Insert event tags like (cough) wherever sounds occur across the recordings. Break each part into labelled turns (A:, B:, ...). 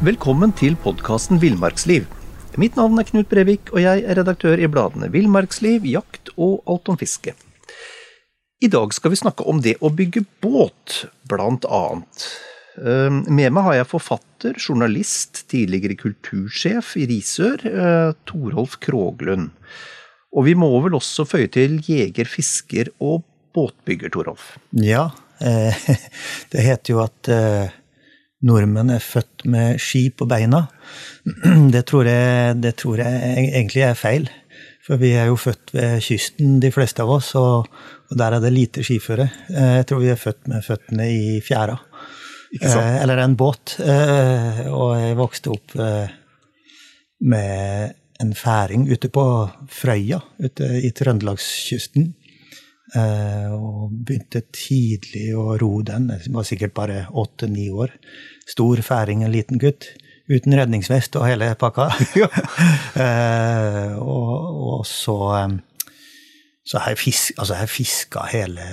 A: Velkommen til podkasten Villmarksliv. Mitt navn er Knut Brevik, og jeg er redaktør i bladene Villmarksliv, Jakt og Alt om fiske. I dag skal vi snakke om det å bygge båt, blant annet. Eh, Med meg har jeg forfatter, journalist, tidligere kultursjef i Risør, eh, Torolf Kroglund. Og vi må vel også føye til jeger, fisker og båtbygger, Torolf.
B: Ja, (laughs) det heter jo at eh, nordmenn er født med ski på beina. (clears throat) Det tror, jeg, det tror jeg egentlig er feil. For vi er jo født ved kysten, de fleste av oss, og, der er det lite skiføre. Eh, Jeg tror vi er født med føttene i fjæra. Eh, Eller en båt. Eh, Og jeg vokste opp eh, med en færing ute på Frøya, ute i Trøndelagskysten. Eh, og begynte tidlig å ro den. Jeg var sikkert bare åtte-ni år. Stor færing, en liten gutt. Uten redningsvest og hele pakka. (laughs) (laughs) eh, og, og så eh, Så har jeg, fisk, altså jeg fiska hele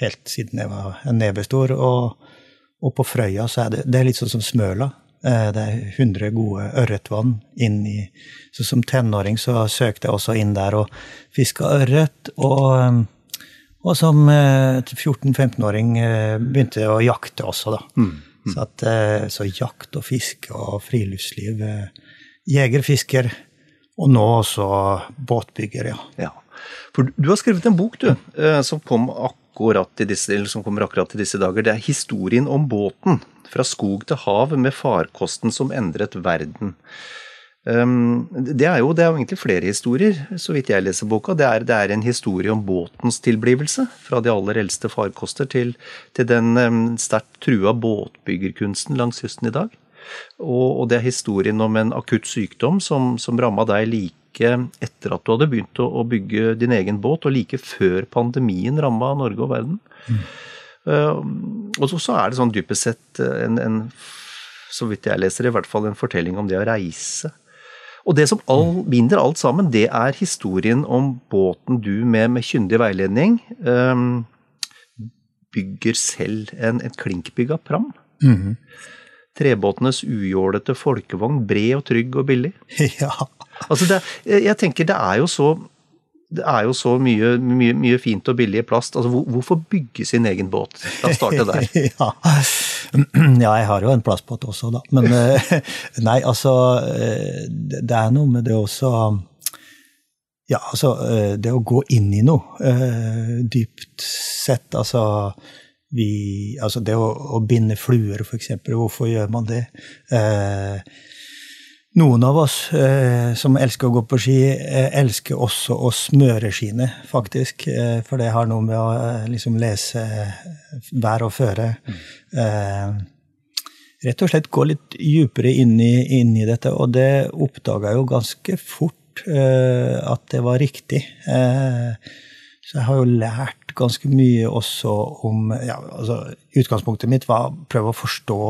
B: helt siden jeg var en nebestor. Og, og på Frøya så er det, det er litt sånn som Smøla. Det er 100 gode ørretvann inn i Så som tenåring så søkte jeg også inn der og fiska ørret. Og, og som eh, 14-15-åring eh, begynte å jakte også, da. Så, at, eh, så jakt og fiske og friluftsliv. eh, Jeger, fisker, og nå også båtbygger, ja.
A: Ja, for du har skrevet en bok, du, eh, som, kom akkurat i disse, eller som kommer akkurat i disse dager. Det er historien om båten. Fra skog til hav med farkosten som endret verden. Um, det, er jo, det er jo egentlig flere historier, så vidt jeg leser boka. Det er, det er en historie om båtens tilblivelse. Fra de aller eldste farkoster til, til den um, sterkt trua båtbyggerkunsten langs kysten i dag. Og, og det er historien om en akutt sykdom som, som ramma deg like etter at du hadde begynt å, å bygge din egen båt, og like før pandemien ramma Norge og verden. Uh, og så, så er det sånn dypest sett en, en, så vidt jeg leser, i hvert fall en fortelling om det å reise. Og det som all, binder alt sammen, det er historien om båten du med, med kyndig veiledning um, bygger selv en, en klinkbygga pram. Trebåtenes ujålete folkevogn, bred og trygg og billig. (laughs)
B: ja.
A: Altså det, jeg tenker det er jo så det er jo så mye, mye, mye fint og billig plast. Altså, hvor- hvorfor bygge sin egen båt? La oss starte der. (laughs)
B: ja. (clears throat) ja, jeg har jo en plastbåt også, da. Men (laughs) eh, nei, altså eh, Det er noe med det også Ja, altså eh, Det å gå inn i noe dypt sett, altså vi, altså det å, å binde fluer, eksempel, hvorfor gjør man det? Eh, noen av oss eh, som elsker å gå på ski, eh, elsker også å smøre skiene, faktisk. Eh, for det har noe med å eh, liksom lese vær og føre. Eh, rett og slett gå litt dypere inn i, inn i dette, og det oppdaga jeg jo ganske fort eh, at det var riktig. Eh, så jeg har jo lært ganske mye også om ja, altså, Utgangspunktet mitt var å prøve å forstå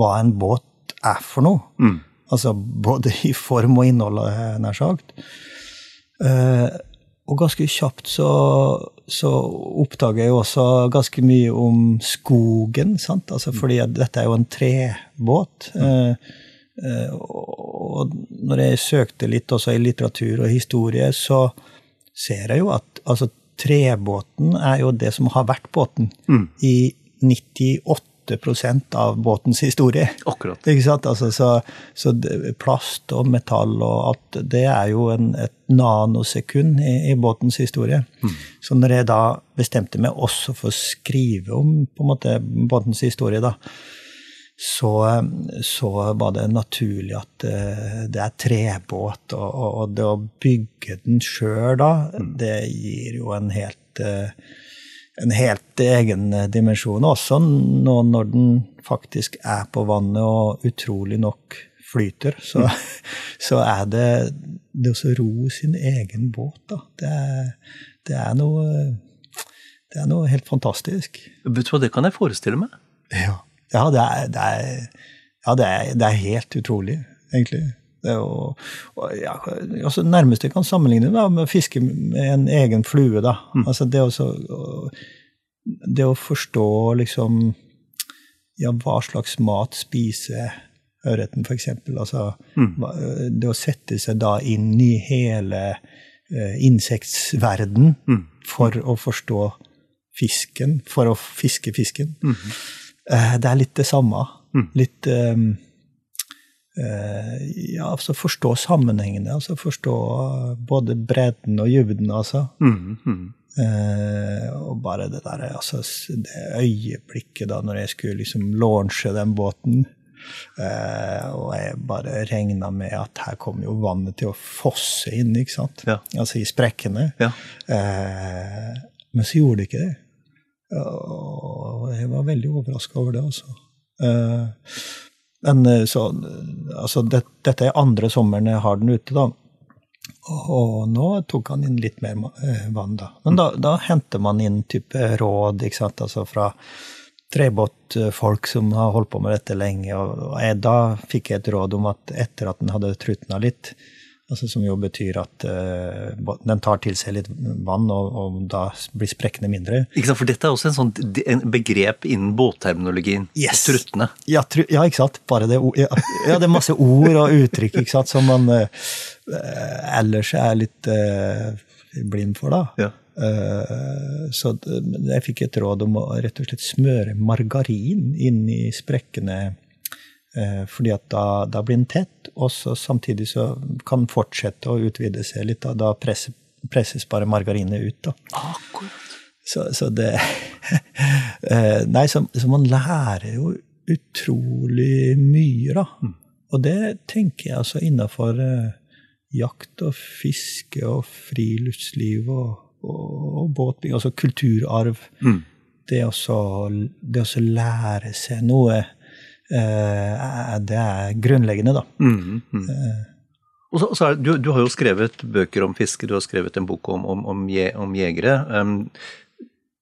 B: hva en båt er for noe. Altså både i form og innhold, eh, nær sagt. Eh, og ganske kjapt så, så oppdager jeg jo også ganske mye om skogen, sant? Altså, fordi at dette er jo en trebåt. Eh, eh, og når jeg søkte litt også i litteratur og historie, så ser jeg jo at altså, trebåten er jo det som har vært båten i 98 av båtens historie.
A: Akkurat.
B: Ikke sant? Altså, så, så plast og metall og alt, det er jo en, et nanosekund i, i båtens historie. Så når jeg da bestemte meg også for å skrive om på en måte båtens historie, da, så, så var det naturlig at eh, det er trebåt, og, og, og det å bygge den sjøl da, det gir jo en helt eh, en helt egen eh, dimensjon, også nå når den faktisk er på vannet og utrolig nok flyter. Så, (laughs) så er det det å ro sin egen båt, da. Det er, det er noe Det er noe helt fantastisk.
A: Vet du hva, det kan jeg forestille meg.
B: Ja, ja det, er, det, er, ja det, det er helt utrolig, egentlig. Det jo, og, ja, altså nærmest jeg kan sammenligne da, med å fiske med en egen flue. da. Altså det, å det å forstå liksom ja, hva slags mat spiser ørreten, f.eks. Altså, mm. det å sette seg da inn i hele eh, mm. for å forstå fisken, for å fiske fisken. Eh, det er litt det samme. Litt eh, eh, Ja, altså forstå sammenhengene. Altså forstå både bredden og dybden, altså. Eh, og bare det der, altså det øyeblikket da når jeg skulle liksom launche den båten. Eh, og jeg bare regna med at her kom jo vannet til å fosse inn, ikke sant?
A: Ja.
B: Altså i sprekkene.
A: Ja.
B: Eh, men så gjorde det ikke det. Og jeg var veldig overraska over det, altså. Eh, men eh, så Altså, det, dette er andre sommeren jeg har den ute, da. Og nå tok han inn litt mer eh, vann, da. Men da, da henter man inn type råd, ikke sant, altså fra trebåtfolk som har holdt på med dette lenge. Og jeg, da fikk jeg et råd om at etter at den hadde trutna litt, altså som jo betyr at uh, den tar til seg litt vann, og, og da blir sprekkene mindre,
A: Ikke sant, For dette er også en sånn en begrep innen båtterminologien.
B: Yes.
A: Truttene.
B: Ja, tru, ja, ikke sant? Bare det, ja, ja, det er masse ord og uttrykk ikke sant? som man eh, ellers er litt uh, blind for, da.
A: Ja.
B: Så jeg fikk et råd om å rett og slett smøre margarin inn i sprekkene. Eh, fordi at da, da blir den tett, og så samtidig så kan den fortsette å utvide seg litt. Da, da presses, presses bare margarinet ut. da. Så, så det (laughs) eh, Nei, så, så man lærer jo utrolig mye, da. Og det tenker jeg altså innafor eh, jakt og fiske og friluftsliv og, og, og båtbygging, altså kulturarv. Så det å så lære seg noe, det er grunnleggende, da.
A: Mm, så, og så er, du, du har jo skrevet bøker om fiske, du har skrevet en bok om, om, om, je, om jegere.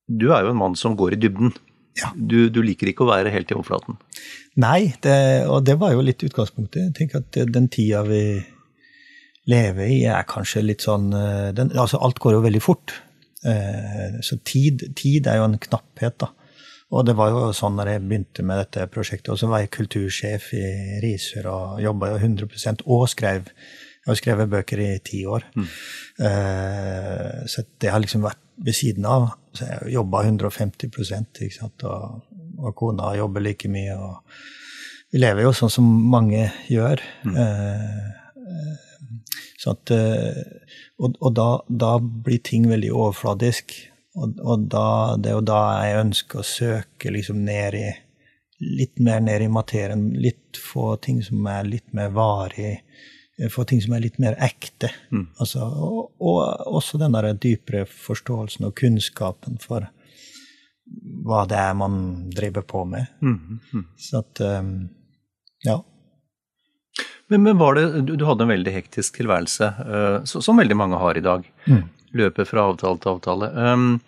A: Du er jo en mann som går i dybden.
B: Ja.
A: Du, du liker ikke å være helt i overflaten.
B: Nei, det, og det var jo litt utgangspunktet. Jeg tenker at den tida vi lever i, er kanskje litt sånn eh, den, altså Alt går jo veldig fort. Eh, Så tid, tid er jo en knapphet, da. Og det var jo sånn når jeg begynte med dette prosjektet, og så var jeg kultursjef i Risør og jobba jo 100 og skrev Jeg har skrevet bøker i ti år. Eh, så det har liksom vært ved siden av. Så jeg jobba 150 ikke sant? Og, og kona jobber like mye. og vi lever jo sånn som mange gjør. Mm. eh, så at, og og da, da blir ting veldig overfladisk. Og, og da, det er jo da jeg ønsker å søke liksom ned i Litt mer ned i materien. Litt få ting som er litt mer varig. Få ting som er litt mer ekte. Altså, og, og også den der dypere forståelsen og kunnskapen for hva det er man driver på med. Så at eh, Ja.
A: Men, men var det, du, hadde en veldig hektisk tilværelse, uh, så, som veldig mange har i dag. Løpe fra avtale til avtale. Um,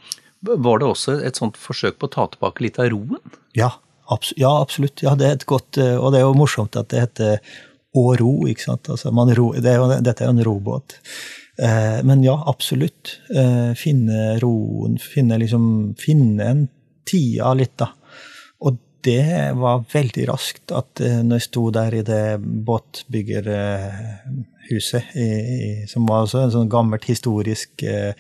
A: var det også et sånt forsøk på å ta tilbake litt av roen?
B: Ja, abs ja absolutt. Ja, det er et godt, eh, og det er jo morsomt at det heter å ro. ikke sant? Altså, ro, det er jo, dette er jo en robåt. Eh, men ja, absolutt. Eh, finne roen, finne, liksom, finne en tida litt, da. Det var veldig raskt at eh, når jeg sto der i det båtbyggerhuset, i, i, som var også en sånn gammelt historisk eh,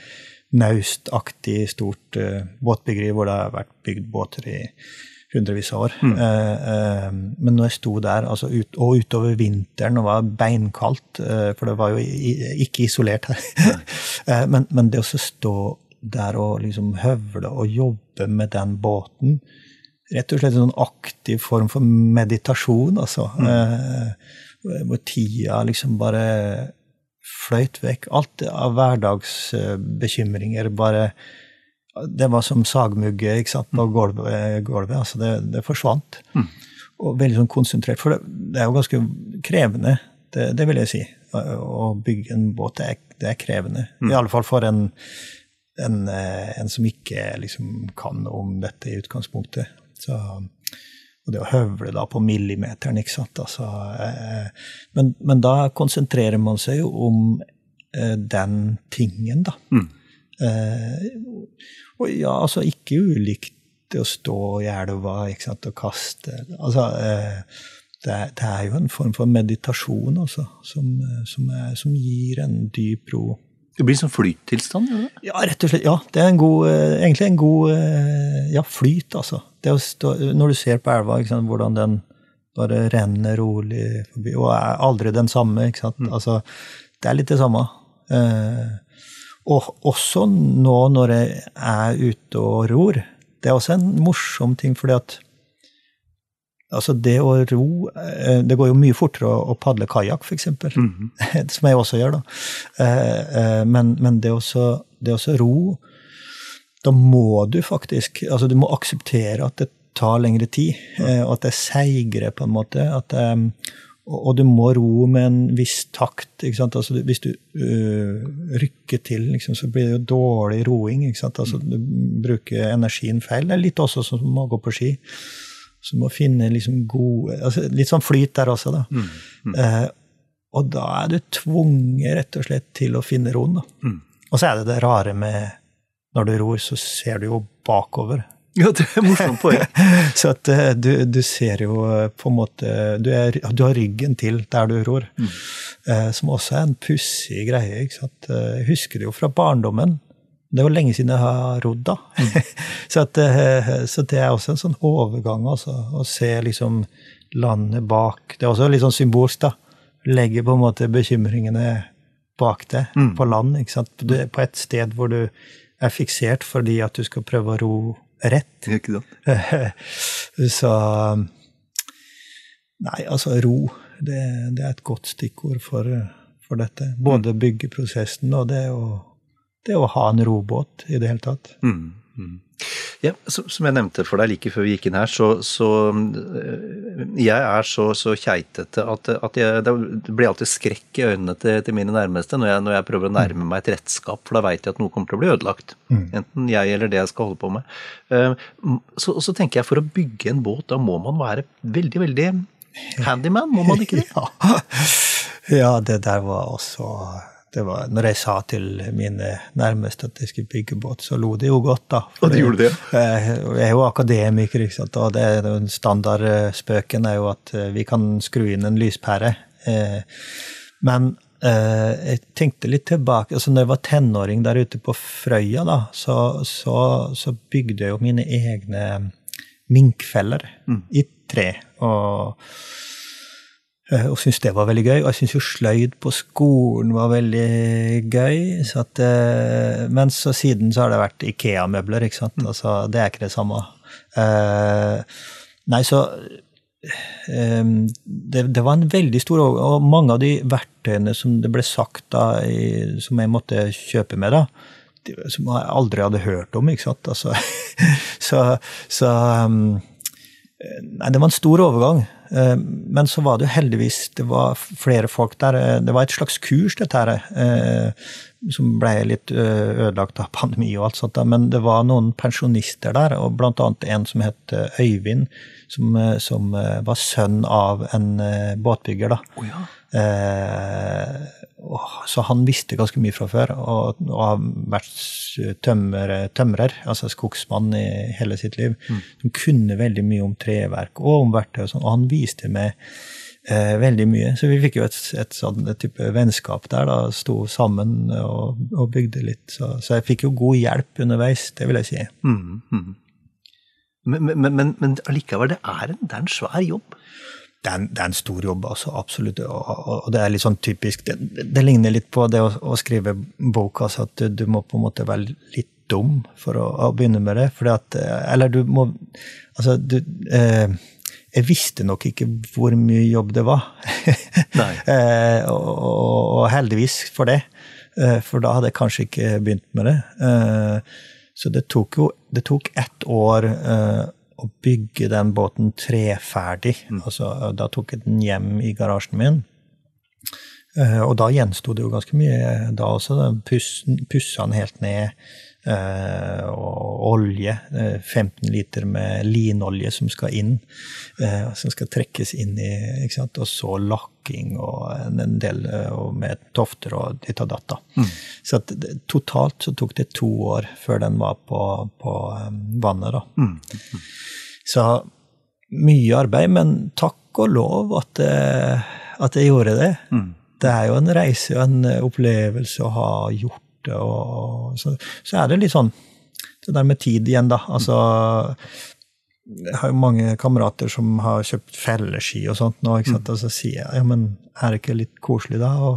B: naustaktig stort eh, båtbyggeri hvor det har vært bygd båter i hundrevis av år. Mm. Eh, uh, men når jeg sto der, altså ut, og utover vinteren, og var beinkaldt, for det var jo i, ikke isolert her, (laughs) men, men, det å stå der og liksom høvle og jobbe med den båten Rett og slett en sånn aktiv form for meditasjon, altså. Mm. hvor tida liksom bare fløyt vekk. Alt av hverdagsbekymringer bare Det var som sagmugge ikke sant, på gulvet. gulvet altså det, det forsvant. Mm. Og veldig sånn konsentrert. For det, det, er jo ganske krevende, det, det, vil jeg si. Å bygge en båt, det er, det er krevende. Mm. I alle fall for en, en, eh, en som ikke liksom kan om dette i utgangspunktet. Så og det å høvle da på millimeteren, ikke sant. Altså, eh, men, men, da konsentrerer man seg jo om eh, den tingen, da. Mm. Eh, og ja, altså ikke ulikt det å stå i elva ikke sant, og kaste. Altså, eh, det, det, er jo en form for meditasjon, altså, som, som, er, som gir en dyp ro.
A: Det blir sånn flyttilstand?
B: Ja, rett og slett. Ja, det er en god, eh, egentlig en god eh, ja, flyt, altså. Stå, når du ser på elva, sant, hvordan den bare renner rolig forbi, og er aldri den samme. ikke sant? Mm. Altså, det er litt det samme. Eh, og også nå når jeg er ute og ror. Det er også en morsom ting, fordi at Altså det å ro eh, Det går jo mye fortere å, å padle kajakk, f.eks., mm -hmm. som jeg også gjør, da. Eh, eh, men, men det å ro Da må du faktisk Altså du må akseptere at det tar lengre tid, og at det er seigere, på en måte. at det, og du må ro med en viss takt. ikke sant? Altså, hvis du uh, rykker til, liksom, så blir det jo dårlig roing. ikke sant? Altså, du bruker energien feil. Det er litt også som å gå på ski. Så du må finne liksom gode altså Litt sånn flyt der også, da. Mm, mm. Eh, og da er du tvunget rett og slett til å finne roen. da. Mm. Og så er det det rare med Når du ror, så ser du jo bakover.
A: Ja, det er morsomt poeng. (laughs)
B: så at uh, du, du, ser jo uh, på en måte du, er, du, har ryggen til der du ror. Mm. Uh, som også er en pussig greie. ikke sant? Jeg husker det jo fra barndommen. Det var lenge siden jeg har rodd, da. Mm. (laughs) så, at, eh, så, det er også en sånn overgang, altså. Å se liksom landet bak. Det er også litt sånn symbolsk, da. Legge på en måte bekymringene bak deg, mm. på land. ikke sant? På et sted hvor du er fiksert fordi at du skal prøve å ro rett.
A: Ikke sant? (laughs)
B: så Nei, altså ro. Det, det, er et godt stikkord for, for dette. Både byggeprosessen og det å det å ha en robåt i det hele tatt. Mm,
A: mm. Ja, Som jeg nevnte for deg like før vi gikk inn her, så, så eh, jeg er så, så keitete at, at jeg, det blir alltid skrekk i øynene til, til mine nærmeste når jeg, når jeg, prøver å nærme meg et redskap, for da veit jeg at noe kommer til å bli ødelagt. Mm. Enten jeg eller det jeg skal holde på med. Eh, så, så tenker jeg for å bygge en båt, da må man være veldig, veldig handyman, må man ikke det? (laughs)
B: ja. ja, det der var også var, når jeg sa til mine nærmeste at jeg skulle bygge båt, så lo de jo godt, da.
A: Og de gjorde det?
B: Jeg, jeg er jo akademiker, ikke sant? og det, den standardspøken er jo at eh, vi kan skru inn en lyspære. Eh, men eh, jeg tenkte litt tilbake altså når jeg var tenåring der ute på Frøya, da, så, så, så bygde jeg jo mine egne minkfeller mm. i tre. og Eh, og syntes det var veldig gøy. Og jeg syns jo sløyd på skolen var veldig gøy. Så at, eh, men så siden så har det vært Ikea-møbler, ikke sant. Mm. Altså, det er ikke det samme. Uh, nei, så um, det, det, var en veldig stor Og mange av de verktøyene som det ble sagt da, i, som jeg måtte kjøpe med, da, de, som jeg aldri hadde hørt om, ikke sant. Altså, (laughs) så, så um, Nei, det var en stor overgang. Eh, men så var det jo heldigvis det var flere folk der. Eh, det var et slags kurs, dette her, eh, som ble litt ødelagt av (laughs) pandemi og alt sånt. Men det var noen pensjonister der, og blant annet en som het Øyvind, som, som var sønn av en båtbygger. da.
A: Oh, ja.
B: Så han visste ganske mye fra før, og, har vært tømrer, tømrer, altså skogsmann i hele sitt liv. Mm. Som kunne veldig mye om treverk og om verktøy og sånn. Og han viste meg Eh, veldig mye. Så vi fikk jo et, et sånn type vennskap der. da, Sto sammen og, og bygde litt. Så, så, jeg fikk jo god hjelp underveis, det vil jeg si. Mm, mm.
A: Men, men, men, men allikevel, det er, en, det er en svær jobb?
B: Det er, en, det er en stor jobb, altså, absolutt. Og, og, det er litt sånn typisk Det, det ligner litt på det å, å, skrive bok, altså at du, du, må på en måte være litt dum for å, å begynne med det. Fordi at Eller du må Altså, du eh, jeg visste nok ikke hvor mye jobb det var. (laughs) (laughs) eh, og, og, heldigvis for det, eh, for da hadde jeg kanskje ikke begynt med det. Eh, så det tok jo det tok ett år eh, å bygge den båten treferdig. Mm. Altså, da tok jeg den hjem i garasjen min. Eh, og da gjensto det jo ganske mye da også. Pussa den helt ned. Eh, og olje. 15 eh, liter med linolje som skal inn. Eh, som skal trekkes inn i? Og så lakking og en del med tofter og ditt og datt. Mm. Så at, totalt så tok det to år før den var på, på vannet. da. Mm. Mm. Så mye arbeid, men takk og lov at, at jeg gjorde det. Mm. Det er jo en reise og en opplevelse å ha gjort borte. Og, så, så, er det litt sånn det der med tid igjen, da. Altså Jeg har jo mange kamerater som har kjøpt felleski og sånt nå, ikke sant? og så sier jeg ja, men er det ikke litt koselig da å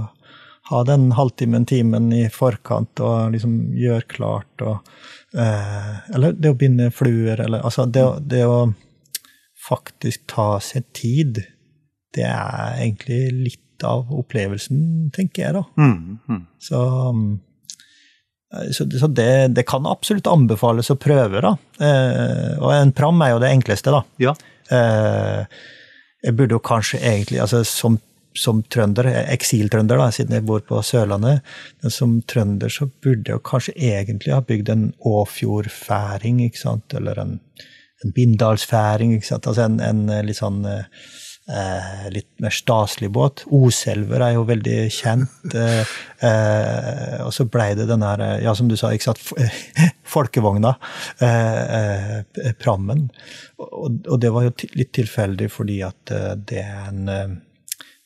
B: ha den halvtimen, timen i forkant og liksom gjøre klart og eh, Eller det å binde fluer, eller altså det, det å faktisk ta seg tid, det er egentlig litt av opplevelsen, tenker jeg, da. Mm, mm. Så Eh, så, så det, det, kan absolutt anbefales å prøve, da. Eh, og en pram er jo det enkleste, da.
A: Ja.
B: Eh, jeg burde jo kanskje egentlig, altså som, som trønder, eksiltrønder, da, siden jeg bor på Sørlandet, men som trønder så burde jeg kanskje egentlig ha bygd en Åfjordfæring, ikke sant, eller en, en Bindalsfæring, ikke sant, altså en, en litt sånn eh, eh, litt mer staselig båt. Oselver er jo veldig kjent. Eh, eh, og så blei det den her, ja, som du sa, ikke sant, (laughs) folkevogna. Eh, eh, prammen. Og, og, det var jo litt tilfeldig fordi at eh, det er en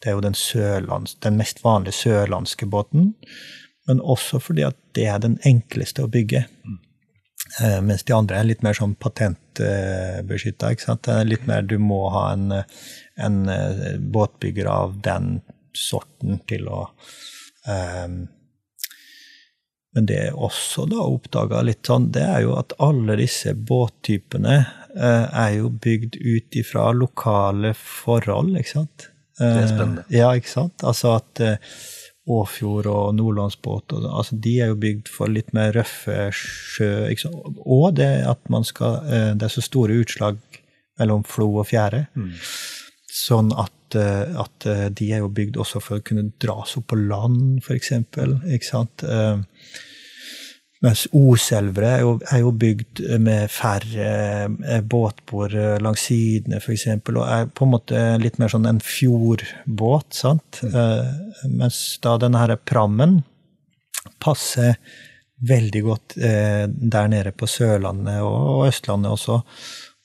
B: det er jo den, sørlands, den mest vanlige sørlandske båten. Men også fordi at det er den enkleste å bygge. Mm. Eh, mens de andre er litt mer sånn patentbeskytta. Litt mer du må ha en, en eh, båtbygger av den sorten til å um, Men det jeg også da oppdaga litt sånn, det er jo at alle disse båttypene uh, er jo bygd ut ifra lokale forhold, ikke sant?
A: Det er spennende.
B: Ja, ikke sant? Altså at uh, Åfjord og nordlandsbåt. Og, altså, de er jo bygd for litt mer røffe sjø. Og det at man skal eh, Det er så store utslag mellom flo og fjære. Mm. Sånn at, eh, at, eh, de er jo bygd også for å kunne dras opp på land, f.eks. Ikke sant? Mens Oselvre er, er, jo bygd med færre eh, båtbord eh, langs sidene, f.eks., og er på en måte litt mer sånn en fjordbåt. sant? Mm. Eh, mens da denne her prammen passer veldig godt eh, der nede på Sørlandet og, og, Østlandet også.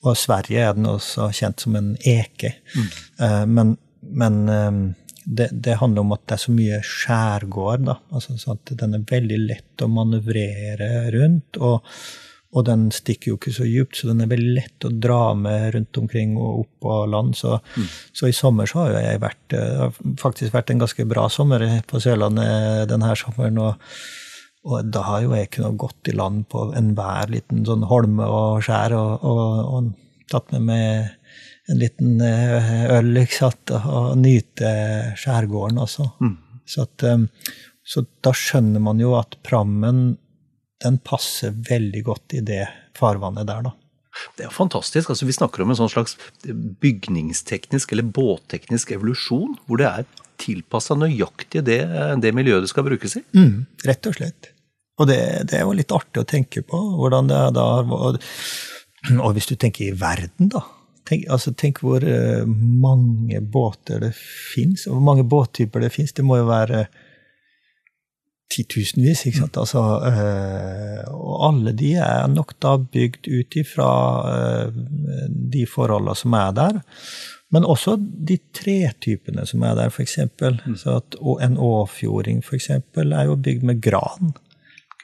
B: Og Sverige er den også kjent som en eke. Mm. Eh, men, men eh, det, det, handler om at det er så mye skjærgård. altså så at Den er veldig lett å manøvrere rundt. og, og den stikker jo ikke så djupt, så den er veldig lett å dra med rundt omkring og opp på land. Så, mm. så i sommer så har jeg vært, det har faktisk vært en ganske bra sommer på Sørlandet denne sommeren. og og da har jo jeg kunnet gått i land på enhver liten sånn holme og skjær og, og, og tatt med meg en liten eh, øl sant? og nyte skjærgården også. Mm. Så, at, eh, så, da skjønner man jo at prammen den passer veldig godt i det farvannet der, da.
A: Det er fantastisk. altså Vi snakker om en sånn slags bygningsteknisk eller båtteknisk evolusjon, hvor det er tilpassa nøyaktig det, det, miljøet det skal brukes i.
B: Mm, rett og slett. Og det, det, er jo litt artig å tenke på. hvordan det er da, og, og hvis du tenker i verden, da. Tenk, altså, tenk hvor uh, mange båter det fins, og hvor mange båttyper det fins. Det må jo være titusenvis, ikke sant. Mm. Altså, uh, og alle de er nok da bygd ut ifra uh, de forholdene som er der. Men også de tretypene som er der, f.eks. Mm. Så at, og en åfjording eksempel, er jo bygd med gran.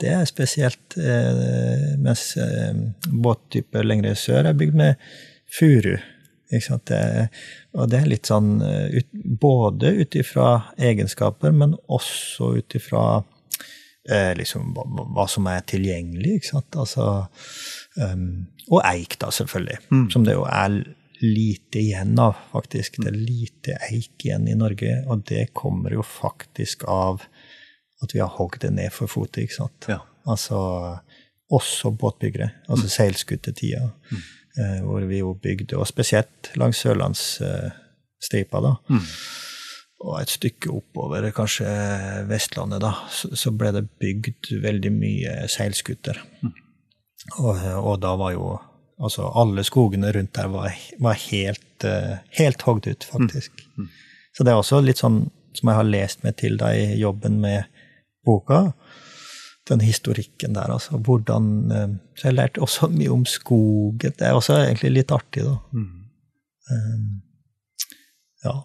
B: Det er spesielt. Eh, mens båttyper lengre sør er bygd med furu. Det, og det er litt sånn eh, ut, Både ut ifra egenskaper, men også ut ifra eh, liksom, hva, hva, som er tilgjengelig. ikke sant? Altså, um, og eik, da, selvfølgelig. Mm. Som det jo er lite igjen av, faktisk. Det er lite eik igjen i Norge, og det kommer jo faktisk av at vi har hogd det ned for fotet, ikke sant? Ja. Altså også båtbyggere. Altså mm. seilskutetida. Mm. Eh, hvor vi jo bygde, og spesielt langs sørlandsstripa, da. Mm. Og et stykke oppover, kanskje Vestlandet, da, så, ble det bygd veldig mye seilskuter. Mm. Og, og, da var jo Altså, alle skogene rundt der var, var helt, uh, helt hogd ut, faktisk. Mm. mm. Så det er også litt sånn som jeg har lest meg til da i jobben med boka den historikken der, altså. Hvordan eh, Så jeg lærte også (laughs) mye om skogen. Det er også egentlig litt artig, da. Mm. Um, ja.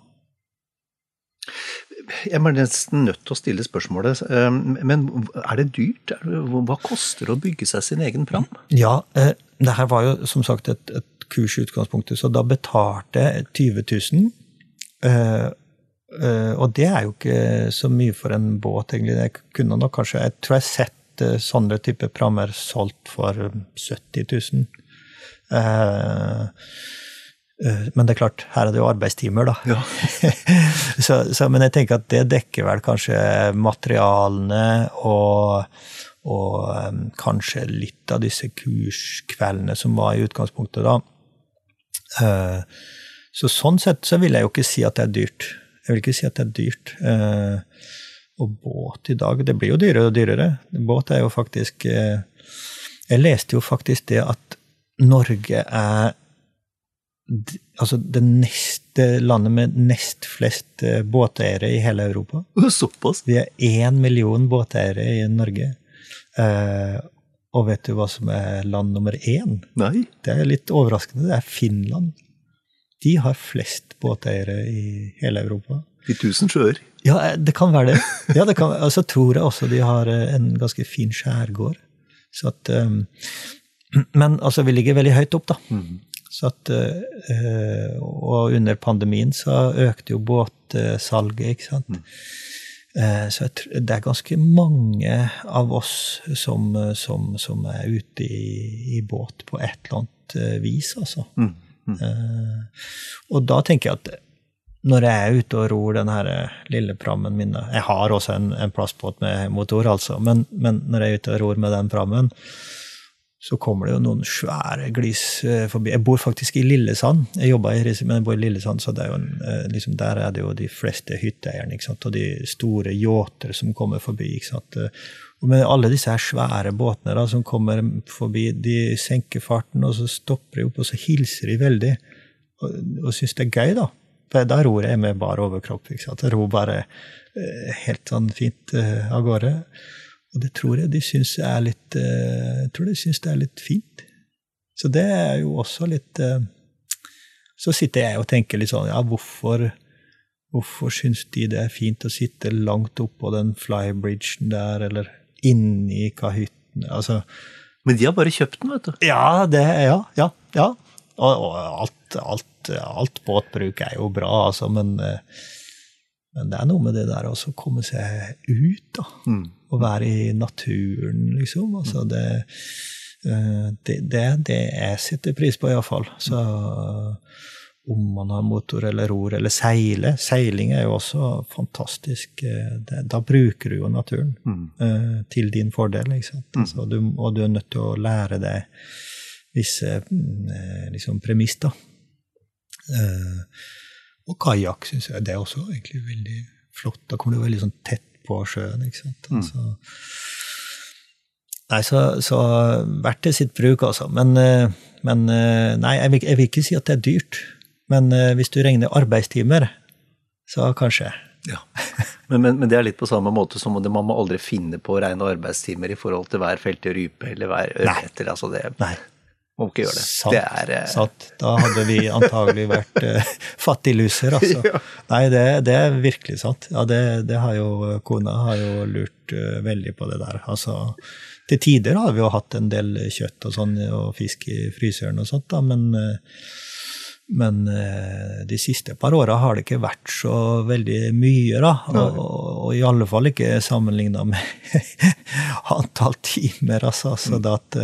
A: Jeg er nesten nødt til å stille spørsmålet, men er det dyrt? Hva koster det å bygge seg sin egen pram?
B: Ja, det her var jo som sagt et, et kurs i utgangspunktet, så da betalte jeg 20 000. Uh, og det er jo ikke så mye for en båt, egentlig. Jeg kunne nok kanskje, jeg tror jeg har sett uh, sånne type prammer solgt for 70 000. Uh, men det er klart, her er det jo arbeidstimer, da. Ja. (laughs) så, så, men jeg tenker at det dekker vel kanskje materialene og, og kanskje litt av disse kurskveldene som var i utgangspunktet, da. så sånn sett så vil jeg jo ikke si at det er dyrt. Jeg vil ikke si at det er dyrt. Eh, og båt i dag Det blir jo dyrere og dyrere. Båt er jo faktisk eh, Jeg leste jo faktisk det at Norge er altså det neste landet med nest flest eh, båteiere i hele Europa. (laughs)
A: Såpass?
B: Vi er én million båteiere i Norge. Eh, og vet du hva som er land nummer én?
A: Nei.
B: Det er litt overraskende. Det er Finland. De har flest båteiere i hele Europa.
A: I tusen sjøer?
B: Ja, eh, det kan være det. Ja, det kan, altså, tror jeg også de har eh, en ganske fin skjærgård. Så at, um, men altså, vi ligger veldig høyt opp, da. Mm. Så at, uh, og under pandemien så økte jo båtsalget, ikke sant. Mm. Uh, så tror, det er ganske mange av oss som, som, som er ute i, i, båt på et eller annet vis, altså. Mm. Mm. og da tenker jeg at når jeg er ute og ror den her eh, lille prammen min Jeg har også en, en plastbåt med motor, altså, men, men, når jeg er ute og ror med den prammen, så kommer det jo noen svære glis eh, forbi. Jeg bor faktisk i Lillesand. Jeg jobba i Risi, men jeg bor i Lillesand, så er en, liksom, der er det jo de fleste hytteeierne og de store yachter som kommer forbi. ikke sant? Men alle disse her svære båtene da, som kommer forbi, de senker farten, og så stopper de opp, og så hilser de veldig. Og, og syns det er gøy, da. For da ror jeg med bar overkropp. ikke sant? Jeg ror bare eh, helt sånn fint eh, av gårde. Og det tror jeg de syns er litt eh, jeg tror de syns det er litt fint. Så det er jo også litt eh, Så sitter jeg og tenker litt sånn Ja, hvorfor Hvorfor syns de det er fint å sitte langt oppå den flybridgen der, eller inni kahytten. Altså,
A: Men de har bare kjøpt den, vet du.
B: Ja, det, ja, ja. ja. Og, og alt, alt, alt, båtbruk er jo bra, altså, men, eh, men, det er noe med det der å komme seg ut, da. Mm. Og være i naturen, liksom. Altså, det, eh, det, det, det jeg setter pris på, iallfall. Så om man har motor eller ror eller seile. Seiling er jo også fantastisk. Eh, da bruker du jo naturen mm. uh, til din fordel. ikke sant? Mm. Altså, du, og du er nødt til å lære deg visse uh, liksom, premiss, da. Og kajakk syns jeg det er også egentlig veldig flott. Da kommer du veldig sånn tett på sjøen. ikke sant? Mm. Altså, Nei, så, så verdt til sitt bruk, altså. Men, men nei, jeg vil, jeg vil, ikke si at det er dyrt. Men eh, hvis du regner arbeidstimer, så kanskje.
A: Ja. Men, men, men, det er litt på samme måte som man må aldri finne på å regne arbeidstimer i forhold til hver felte rype eller hver ørret. Altså det,
B: Nei.
A: Må ikke gjøre det.
B: Sant,
A: det er, eh,
B: sant. Da hadde vi antagelig vært uh, (laughs) fattigluser, altså. (laughs) Nei, det, det, er virkelig sant. Ja, det, det har jo Kona har jo lurt uh, veldig på det der. Altså, til tider har vi jo hatt en del kjøtt og sånn, og fisk i fryseren og sånt, da, men uh, men de siste par åra har det ikke vært så veldig mye, da. Og, og i alle fall ikke sammenligna med (laughs) antall timer, altså. Så det at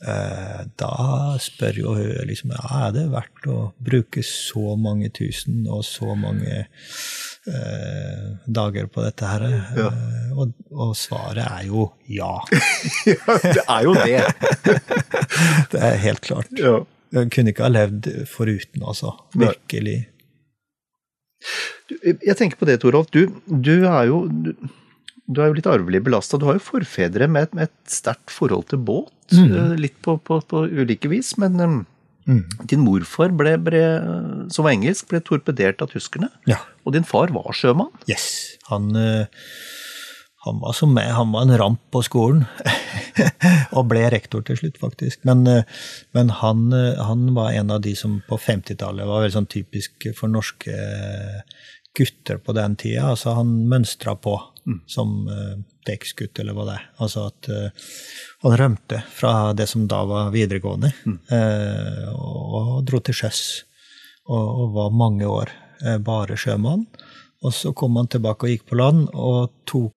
B: Eh, da spør jo hun liksom ja, er det verdt å bruke så mange tusen og så mange eh, dager på dette her? Ja. Eh, og, og, svaret er jo ja. (laughs)
A: ja, det er jo det. (laughs)
B: det er helt klart. Ja. Jeg kunne ikke ha levd foruten, altså. Virkelig.
A: Jeg tenker på det, Torolf. Du, du er jo du, du er jo litt arvelig belasta. Du har jo forfedre med et, med et sterkt forhold til båt. Mm. Eh, litt på, på, på, ulike vis. Men um, mm. din morfar, ble, ble, som var engelsk, ble torpedert av tyskerne.
B: Ja.
A: Og din far var sjømann?
B: Yes. Han, han var som meg. Han var en ramp på skolen. (laughs) og ble rektor til slutt, faktisk. Men, men han, han, var en av de som på 50-tallet var veldig sånn typisk for norske gutter på den tida. Altså, han mønstra på mm. som uh, dekksgutt, eller hva det er. Altså at uh, han rømte fra det som da var videregående, mm. uh, og, dro til sjøs. Og, og, var mange år bare sjømann. Og så kom han tilbake og gikk på land og tok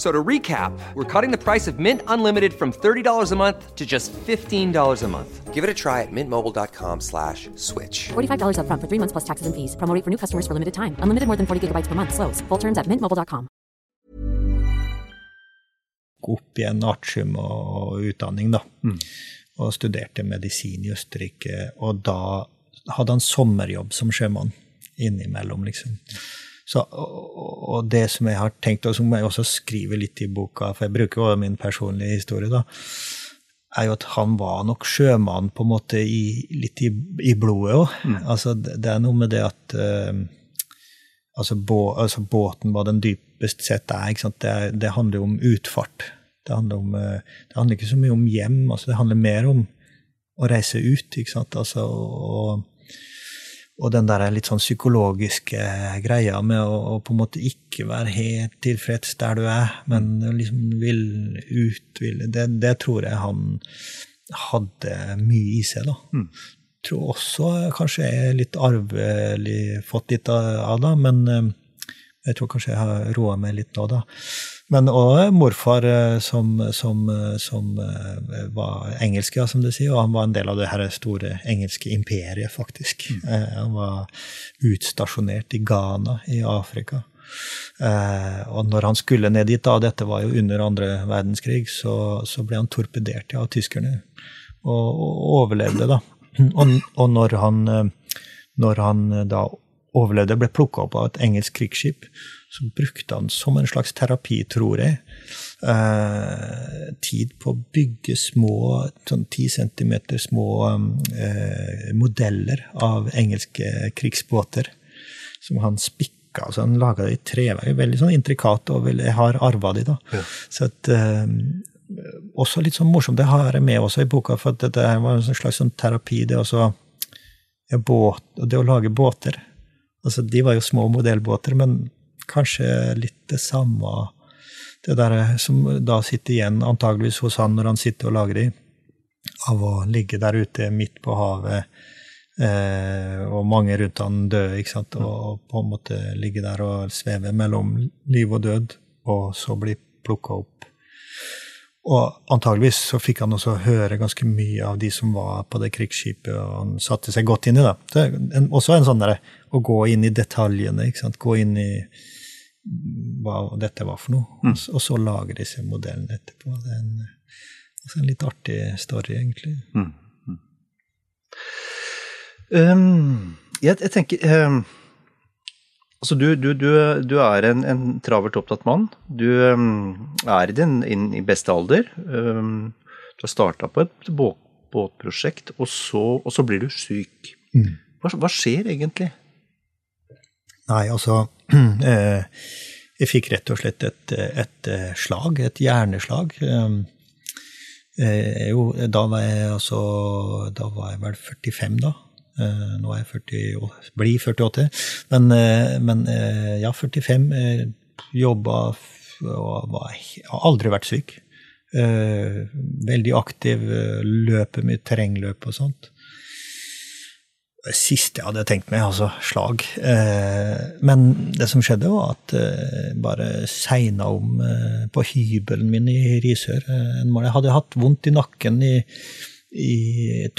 C: So to recap, we're cutting the price of Mint Unlimited from $30 a month to just $15 a month. Give it a try at mintmobile.com slash switch.
D: $45 up front for three months plus taxes and fees. Promoting for new customers for limited time. Unlimited more than 40 gigabytes per month. Slows. Full terms at mintmobile.com.
B: Opp i en artium og utdanning, da. Mm. Og studerte medisin i Østerrike. Og da hadde han sommerjobb som sjømann innimellom, liksom. Så, og det som jeg har tenkt, og som jeg også skriver litt i boka, for jeg bruker jo min personlige historie, da, er jo at han var nok sjømann på en måte i, litt i, i blodet òg. Mm. Altså, det, det, er noe med det at uh, altså, bå, altså, båten var den dypest sett er. ikke sant? Det, det handler jo om utfart. Det handler, om, uh, det handler, ikke så mye om hjem. altså Det handler mer om å reise ut. ikke sant? Altså, og, og den der litt sånn psykologiske greia med å, å, på en måte ikke være helt tilfreds der du er, men liksom vil ut vil, det, det, tror jeg han hadde mye i seg, da. Mm. Tror også kanskje jeg er litt arvelig fått litt av da, men eh, jeg tror kanskje jeg har roa meg litt nå, da. Men òg morfar eh, som, som, eh, som, eh, var engelsk, ja, som du sier. Og han var en del av det her store engelske imperiet, faktisk. Mm. Han var utstasjonert i Ghana i Afrika. Og når han skulle ned dit, da, dette var jo under andre verdenskrig, så, så ble han torpedert av tyskerne. Og, og overlevde, da. Og, og når, han, når han da overlevde, ble plukka opp av et engelsk krigsskip, så brukte han som en slags terapi, tror jeg, eh, tid på å bygge små, sånn 10 centimeter små eh, modeller av engelske krigsbåter som han spikka. Altså han laga det i treverk, veldig sånn intrikat, og jeg har arva de, da. Ja. Så at, eh, også litt sånn morsomt. Det har jeg med også i boka, for at dette var en slags sånn terapi. Det, også, ja, båt, det å lage båter. Altså, de var jo små modellbåter, men kanskje litt det samme Det der som da sitter igjen antageligvis hos han når han sitter og lager de, av å ligge der ute midt på havet, eh, og mange rundt han døde, ikke sant, og, og, på en måte ligge der og sveve mellom liv og død, og så bli plukka opp. Og antageligvis så fikk han også høre ganske mye av de som var på det krigsskipet, og han satte seg godt inn i det. det en, også en sånn derre å gå inn i detaljene, ikke sant, gå inn i hva dette var for noe. Mm. Og så lage disse modellene etterpå. Det er en, altså en litt artig story, egentlig. Mm.
A: Um, jeg, jeg, tenker um, Altså, du, du, du, du er en, en, travelt opptatt mann. Du um, er i din inn i beste alder. Du har starta på et båt, båtprosjekt, og så, og så, blir du syk. Mm. Hva, hva, skjer egentlig?
B: Nei, altså (clears throat) eh, Jeg fikk rett og slett et, et slag, et hjerneslag. Um, eh, jo, da var jeg altså Da var jeg vel 45, da. Eh, nå er jeg 40, blir 48, men, eh, men eh, ja, 45. Jobba og var, har aldri vært syk. Veldig aktiv, løper mye terrengløp og sånt. Det siste jeg hadde tenkt meg, altså slag. Men det som skjedde, var at jeg bare segna om på hybelen min i Risør. Jeg hadde hatt vondt i nakken i, i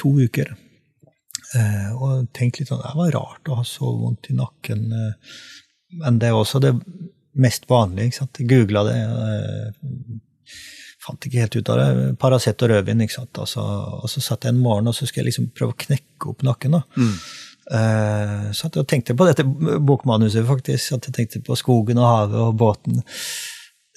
B: to uker. Eh, og tenkte litt sånn Det var rart å ha så vondt i nakken. Eh, men det er også det mest vanlige. ikke sant? Googla det. Fant ikke helt ut av det. Paracet og rødvin. ikke sant? Altså, og så satt jeg en morgen og så skulle jeg liksom prøve å knekke opp nakken. da. Mm. Uh, satt jeg tenkte på dette bokmanuset, faktisk. At jeg tenkte på skogen og havet og båten.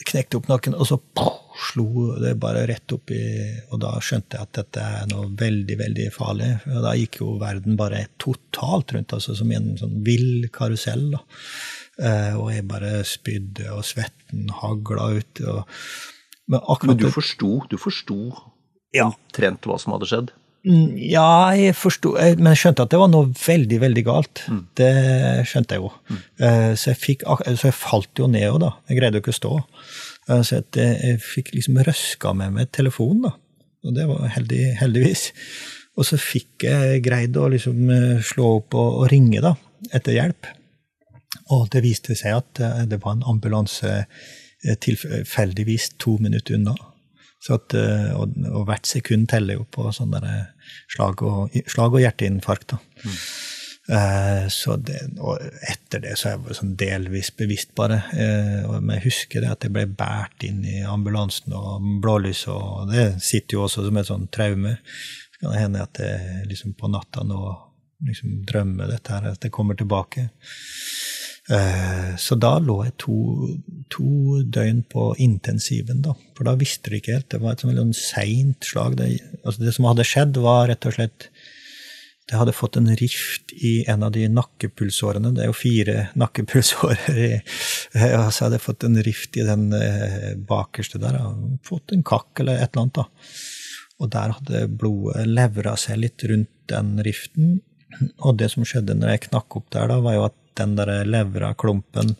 B: Knekte opp nakken, og så poh, slo det bare rett opp i Og da skjønte jeg at dette er noe veldig, veldig farlig. Og da gikk jo verden bare totalt rundt, altså som i en sånn vill karusell. da. Uh, og jeg bare spydde, og svetten hagla ut. Og,
A: men, men, du forsto, du forsto ja. omtrent hva som hadde skjedd?
B: Mm, ja, jeg forsto Men jeg skjønte at det var noe veldig, veldig galt. Mm. Det skjønte jeg jo. Mm. Eh, så, jeg fikk, så jeg falt jo ned òg, da. Jeg greide jo ikke å stå. Så jeg fikk liksom røska med meg telefonen, da. Og det var heldig, heldigvis. Og så fikk jeg greid å liksom eh, slå opp og, og, ringe da, etter hjelp. Og det viste seg at eh, det var en ambulanse eh, tilfeldigvis to minutter unna. At, og, og, hvert sekund teller jo på sånne slag og, slag og hjerteinfarkt. da. Mm. Eh, så det, og etter det så er jeg sånn delvis bevisst, bare. Eh, men jeg husker det at jeg ble båret inn i ambulansen og blålys, og det sitter jo også som et sånt traume. Så kan det hende at jeg liksom på natta nå liksom drømmer dette her, at det kommer tilbake. Eh, så da lå jeg to, to, døgn på intensiven, da. For da visste du ikke helt. Det var et sånn seint slag. Det, altså det som hadde skjedd, var rett og slett det hadde fått en rift i en av de nakkepulsårene. Det er jo fire (laughs) nakkepulsårer. I, og så hadde jeg fått en rift i den eh, bakerste der. Fått en kakk eller et eller annet. da. Og der hadde blodet levra seg litt rundt den riften. Og det som skjedde når jeg knakk opp der, da, var jo at den der levra-klumpen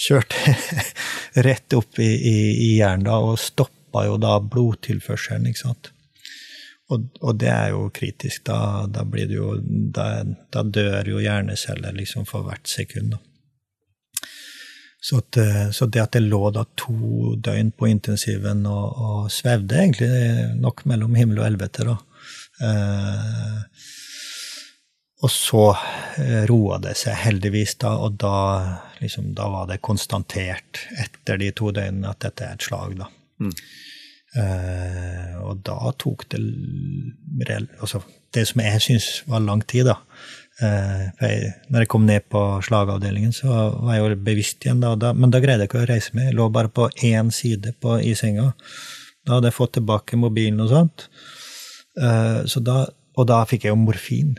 B: kjørte (laughs) rett opp i, i, i hjernen da, og stoppa jo da blodtilførselen. ikke sant? Og, og, det er jo kritisk. Da, da, jo, da, da dør jo hjerneceller liksom for hvert sekund. Så, at, så, det at det lå da to døgn på intensiven og, og svevde egentlig nok mellom himmel og helvete, da. Eh, og så eh, roa det seg heldigvis, da, og da, liksom, da var det konstatert etter de to døgnene at dette er et slag, da. Mm. Uh, og da tok det altså, Det som jeg syns var lang tid, da. Uh, jeg, når jeg kom ned på slagavdelingen, så var jeg jo bevisst igjen, da, da, men da greide jeg ikke å reise meg. Jeg lå bare på én side på, i senga. Da hadde jeg fått tilbake mobilen og sånt. Uh, så da, og da fikk jeg jo morfin.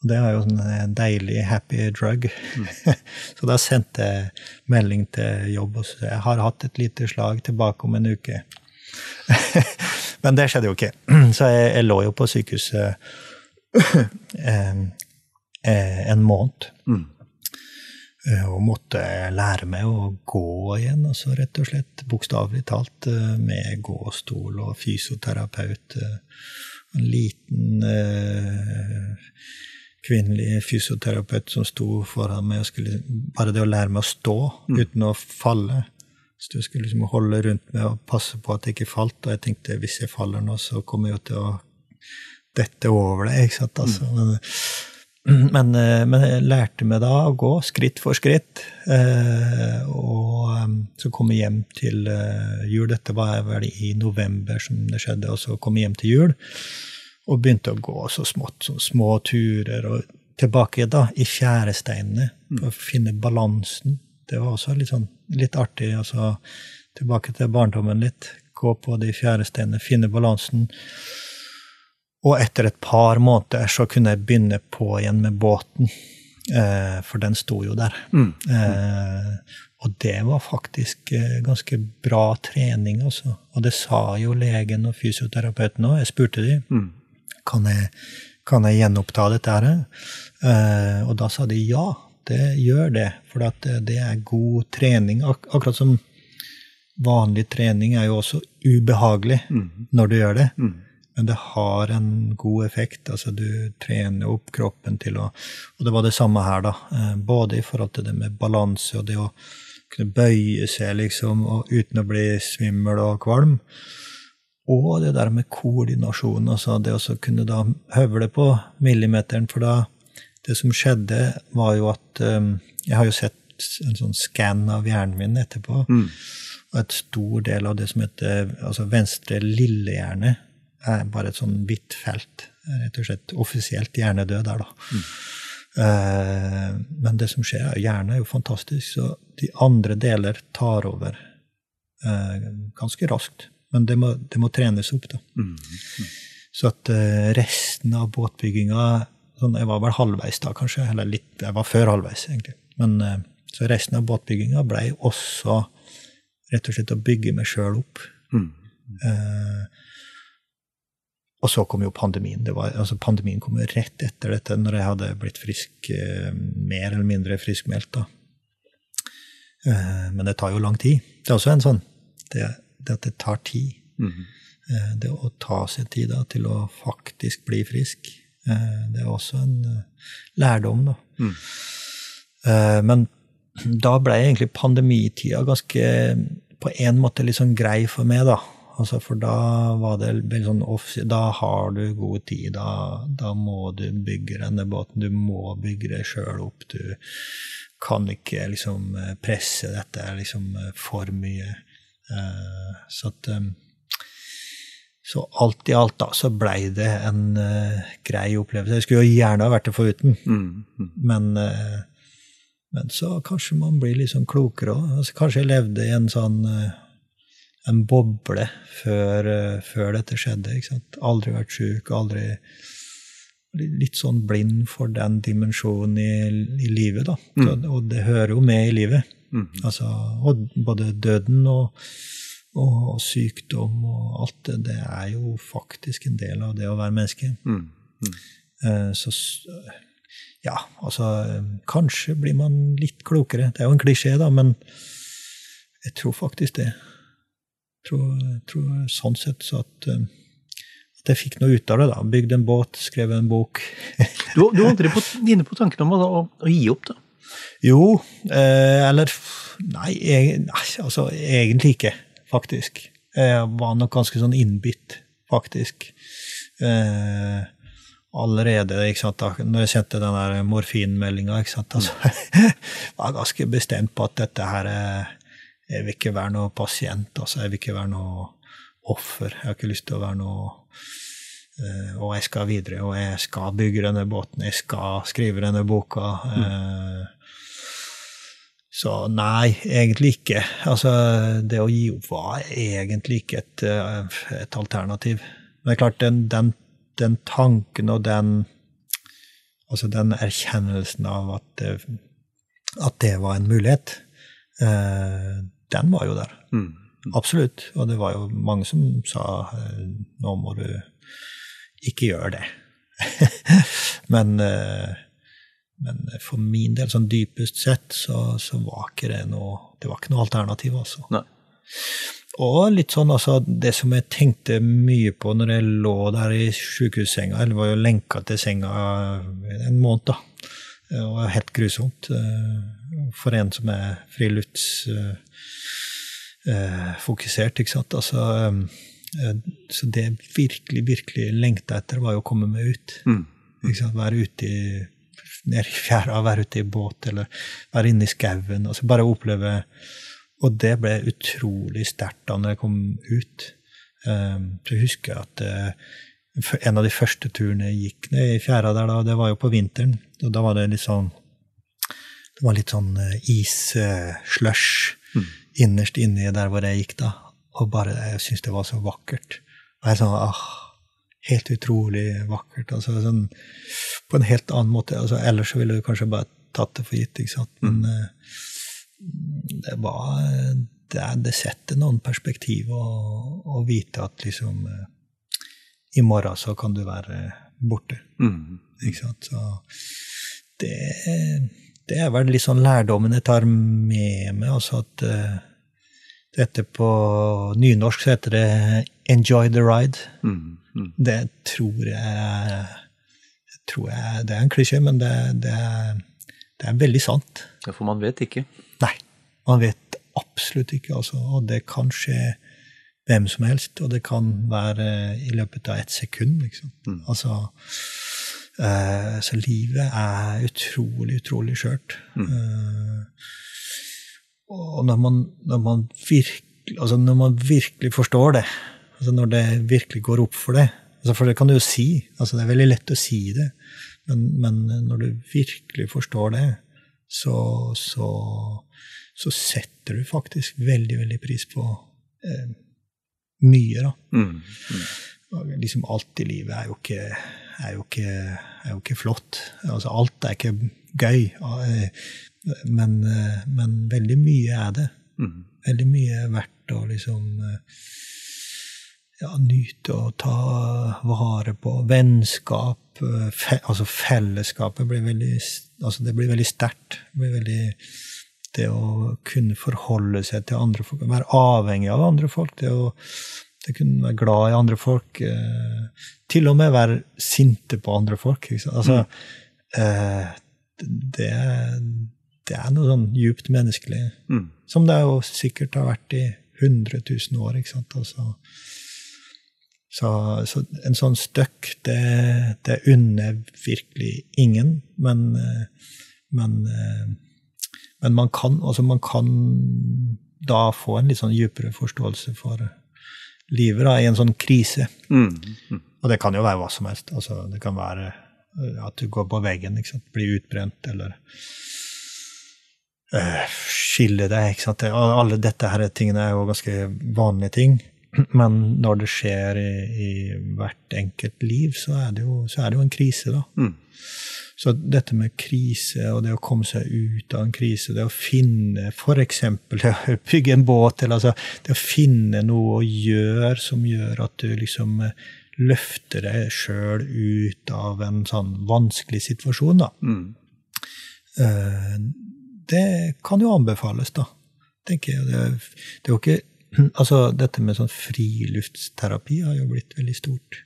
B: Og det er jo en deilig happy drug. Mm. (laughs) så da sendte jeg melding til jobb og sa jeg har hatt et lite slag tilbake om en uke. (laughs) Men det skjedde jo ikke. (clears throat) Så jeg, jeg lå jo på sykehuset (laughs) eh, eh, en måned. Mm. Eh, og måtte lære meg å gå igjen, altså rett og slett bokstavelig talt, med gåstol og fysioterapeut. En liten kvinnelig fysioterapeut som sto foran meg og skulle Bare det å lære meg å stå mm. uten å falle så jeg skulle liksom holde rundt meg og passe på at jeg ikke falt. Og jeg tenkte hvis jeg faller nå, så kommer jeg jo til å dette over det. ikke sant? Altså, men, (clears throat) men, eh, men, jeg lærte meg da å gå skritt for skritt. Eh, og um, så kom jeg hjem til uh, jul. Dette var vel i november som det skjedde. Og så kom jeg hjem til jul og begynte å gå så smått, sånn små turer. og tilbake da, i fjæresteinene, for å finne balansen. Det var også litt, sånn, litt artig. altså Tilbake til barndommen litt. Gå på de fjæresteinene, finne balansen. Og etter et par måneder så kunne jeg begynne på igjen med båten. Eh, for den sto jo der. Eh, og det var faktisk eh, ganske bra trening, altså. Og det sa jo legen og fysioterapeuten òg. Jeg spurte de kan jeg, kan jeg gjenoppta dette her. Uh, og da sa de ja, det gjør det. For at det, er god trening. Ak akkurat som vanlig trening er jo også ubehagelig når du gjør det. Men det har en god effekt. altså Du trener opp kroppen til å Og det var det samme her, da. Eh, Både i forhold til det med balanse og det å kunne bøye seg liksom, uten å bli svimmel og kvalm. Og det der med koordinasjon, altså det å kunne da høvle på millimeteren. For da Det som skjedde, var jo at um, Jeg har jo sett en sånn skann av hjernen min etterpå. Og et stor del av det som heter altså venstre lillehjerne, er bare et sånn hvitt felt. Rett og slett offisielt hjernedød der, da. Eh, men det som skjer, er hjernen er jo fantastisk, så de andre deler tar over uh, ganske raskt. Men det må, det må trenes opp, da. Så at eh, resten av båtbygginga sånn, Jeg var vel halvveis da, kanskje. Eller litt, jeg var før halvveis, egentlig. Men eh, så resten av båtbygginga blei også rett og slett å bygge meg sjøl opp. Eh, og så kom jo pandemien. Det var, altså pandemien kom jo rett etter dette, når jeg hadde blitt frisk, eh, mer eller mindre friskmeldt. da. Men det tar jo lang tid. Det er også en sånn det, det at det tar tid. Mm. det å ta seg tid da, til å faktisk bli frisk, eh, det er også en eh, lærdom, da. Mm. men da ble egentlig pandemitida ganske på en måte litt sånn grei for meg, da. Altså, for da var det veldig sånn off, Da har du god tid. Da, da må du bygge denne båten. Du må bygge det sjøl opp. Du kan ikke liksom presse dette liksom for mye. Eh, Så at eh, så alt i alt da, så blei det en eh, grei opplevelse. Jeg skulle jo gjerne ha vært det foruten, men, eh, men så kanskje man blir litt sånn klokere òg. Altså, kanskje jeg levde i en sånn en boble før, før dette skjedde. ikke sant? Aldri vært sjuk, aldri Litt sånn blind for den dimensjonen i, i livet, da. Så, og det hører jo med i livet. Altså, og både døden og, og sykdom og alt det, det er jo faktisk en del av det å være menneske. Eh, Så ja, altså Kanskje blir man litt klokere. Det er jo en klisjé, da, men jeg tror faktisk det. Jeg tror, jeg tror sånn sett så at, eh, at jeg fikk noe ut av det. da. Bygde en båt, skrev en bok.
A: Du, du på, inne på tanken om å, å, å gi opp, da?
B: Jo, eh, eller nei, jeg, nei, altså egentlig ikke, faktisk. Jeg var nok ganske sånn innbitt, faktisk. Eh, allerede, ikke sant, da når jeg kjente den der morfinmeldinga, altså, (laughs) var jeg ganske bestemt på at dette her eh, Jeg vil ikke være noe pasient, altså. Jeg vil ikke være noe offer. Jeg har ikke lyst til å være noe Eh, og jeg skal videre, og jeg skal bygge denne båten, jeg skal skrive denne boka. Eh, så nei, egentlig ikke. Altså, det å gi opp var egentlig ikke et, eh, et alternativ. Men det er klart, den, den, den tanken og den Altså den erkjennelsen av at at det var en mulighet, eh, den var jo der. Absolutt. Og det var jo mange som sa eh, nå må du ikke gjøre det. (laughs) men, eh, men for min del, sånn dypest sett, så, så var ikke det noe Det var ikke noe alternativ, altså.
A: Nei.
B: Og litt sånn, altså, det som jeg tenkte mye på når jeg lå der i sykehussenga, eller var jo lenka til senga en måned, da. Det var helt grusomt. eh, For en som er friluftsfokusert, ikke sant. Altså, eh, så det jeg virkelig, virkelig lengta etter, var jo å komme meg ut. Ikke sant? Være ute i nede i fjæra, være ute i båt, eller være inne i skauen. Altså bare oppleve Og det ble utrolig sterkt da når jeg kom ut. Så jeg husker at uh, En av de første turene jeg gikk ned i fjæra der, da, det var jo på vinteren. Og da var det litt sånn Det var litt sånn isslush mm. innerst inni der hvor jeg gikk da. Og bare Jeg syntes det var så vakkert. Og jeg sånn, ah, Helt utrolig vakkert. altså sånn, På en helt annen måte. altså Ellers ville du kanskje bare tatt det for gitt. ikke sant? Men mm. det var det, det, setter noen perspektiv å vite at liksom I morgen så kan du være borte. Mm. Ikke sant? Så det, det, er vel litt sånn lærdommen jeg tar med meg. altså at uh, dette på nynorsk så heter det 'enjoy the ride'. Mm. Mm. Det tror jeg, tror jeg, Det er en klisjé, men det, det, det, er veldig sant.
A: Ja, For man vet ikke?
B: Nei, man vet absolutt ikke. Altså, og det kan skje hvem som helst, og det kan være i løpet av ett sekund. Liksom. Mm. Altså, uh, så livet er utrolig, utrolig skjørt. Mm. Uh, og når man, når man, virkelig, altså når man virkelig forstår det, Altså når det virkelig går opp for deg. Altså for det kan du jo si. Altså det er veldig lett å si det. Men, men når du virkelig forstår det, så, så, så, setter du faktisk veldig, veldig pris på eh, mye, da. Mm, mm. Liksom alt i livet er jo ikke, er jo ikke, er jo ikke flott. Altså alt er ikke gøy. Men, men veldig mye er det. Mm. Veldig mye er verdt å liksom eh, ja, nyte å ta vare på. Vennskap, eh, fe, altså fellesskapet blir veldig altså Det blir veldig sterkt. Det, det å kunne forholde seg til andre folk, være avhengig av andre folk, det å det kunne være glad i andre folk. Eh, til og med være sinte på andre folk. Altså, mm. eh, det, det, er noe sånn djupt menneskelig. Mm. Som det jo sikkert har vært i 100 000 år. ikke sant? Altså, så, så, en sånn støkk, det, det unner virkelig ingen. Men, men, men, man, kan, altså man kan da få en litt sånn dypere forståelse for livet da, i en sånn krise. Mm. Mm. Og det kan jo være hva som helst. Altså, det kan være at du går på veggen, blir utbrent, eller uh, skille deg. ikke sant? Alle dette her tingene er jo ganske vanlige ting. (clears throat) Men når det skjer i, i hvert enkelt liv, så er, det jo, så er det jo en krise, da. Mm. Så dette med krise og det å komme seg ut av en krise, det å finne f.eks. (laughs) bygge en båt, eller altså det å finne noe å gjøre som gjør at du liksom eh, løfter deg sjøl ut av en sånn vanskelig situasjon, da. Mm. Eh, det kan jo anbefales, da, tenker jeg. Det, det er jo ikke (clears throat) altså, dette med sånn friluftsterapi har jo blitt veldig stort.